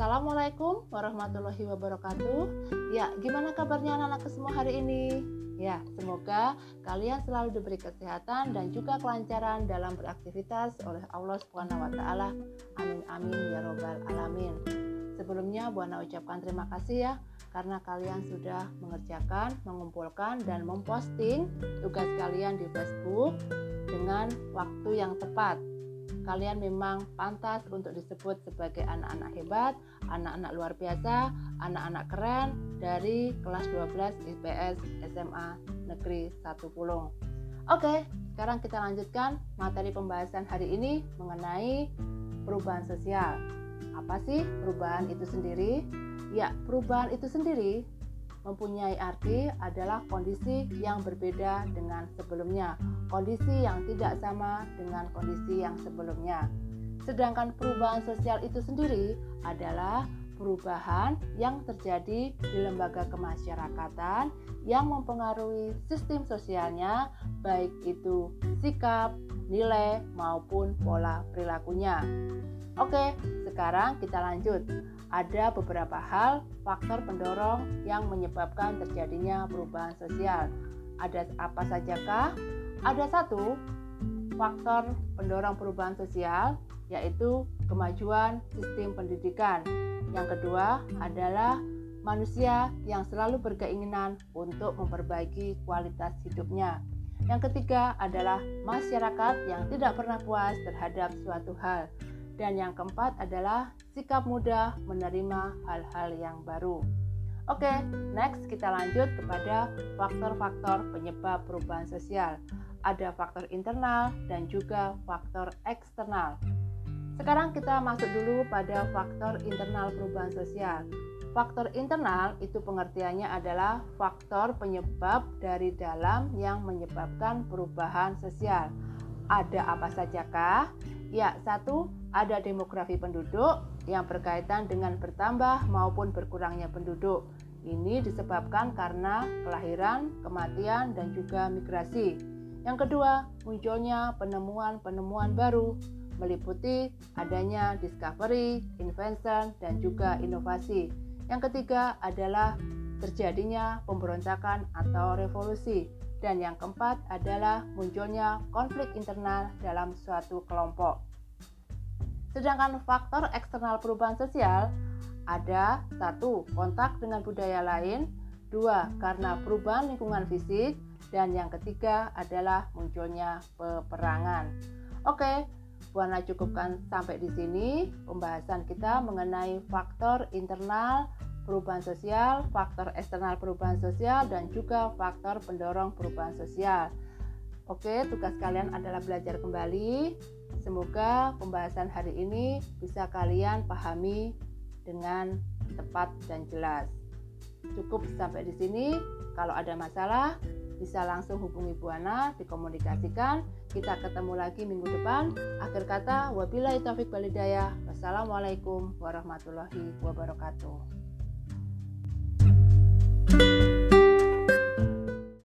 Assalamualaikum warahmatullahi wabarakatuh. Ya, gimana kabarnya anak-anak semua hari ini? Ya, semoga kalian selalu diberi kesehatan dan juga kelancaran dalam beraktivitas oleh Allah Subhanahu wa taala. Amin amin ya robbal alamin. Sebelumnya Buana ucapkan terima kasih ya karena kalian sudah mengerjakan, mengumpulkan dan memposting tugas kalian di Facebook dengan waktu yang tepat kalian memang pantas untuk disebut sebagai anak-anak hebat, anak-anak luar biasa, anak-anak keren dari kelas 12 IPS SMA Negeri 1 Pulung. Oke, sekarang kita lanjutkan materi pembahasan hari ini mengenai perubahan sosial. Apa sih perubahan itu sendiri? Ya, perubahan itu sendiri mempunyai arti adalah kondisi yang berbeda dengan sebelumnya, kondisi yang tidak sama dengan kondisi yang sebelumnya. Sedangkan perubahan sosial itu sendiri adalah perubahan yang terjadi di lembaga kemasyarakatan yang mempengaruhi sistem sosialnya, baik itu sikap, nilai, maupun pola perilakunya. Oke, sekarang kita lanjut ada beberapa hal faktor pendorong yang menyebabkan terjadinya perubahan sosial. Ada apa sajakah? Ada satu faktor pendorong perubahan sosial yaitu kemajuan sistem pendidikan. Yang kedua adalah manusia yang selalu berkeinginan untuk memperbaiki kualitas hidupnya. Yang ketiga adalah masyarakat yang tidak pernah puas terhadap suatu hal. Dan yang keempat adalah sikap mudah menerima hal-hal yang baru. Oke, next kita lanjut kepada faktor-faktor penyebab perubahan sosial. Ada faktor internal dan juga faktor eksternal. Sekarang kita masuk dulu pada faktor internal perubahan sosial. Faktor internal itu pengertiannya adalah faktor penyebab dari dalam yang menyebabkan perubahan sosial. Ada apa sajakah? Ya, satu, ada demografi penduduk yang berkaitan dengan bertambah maupun berkurangnya penduduk. Ini disebabkan karena kelahiran, kematian, dan juga migrasi. Yang kedua, munculnya penemuan-penemuan baru meliputi adanya discovery, invention, dan juga inovasi. Yang ketiga adalah terjadinya pemberontakan atau revolusi dan yang keempat adalah munculnya konflik internal dalam suatu kelompok. Sedangkan faktor eksternal perubahan sosial ada satu kontak dengan budaya lain, dua karena perubahan lingkungan fisik, dan yang ketiga adalah munculnya peperangan. Oke, Buana cukupkan sampai di sini pembahasan kita mengenai faktor internal perubahan sosial, faktor eksternal perubahan sosial, dan juga faktor pendorong perubahan sosial. Oke, tugas kalian adalah belajar kembali. Semoga pembahasan hari ini bisa kalian pahami dengan tepat dan jelas. Cukup sampai di sini. Kalau ada masalah, bisa langsung hubungi Buana, dikomunikasikan. Kita ketemu lagi minggu depan. Akhir kata, wabillahi taufik walidayah. Wassalamualaikum warahmatullahi wabarakatuh.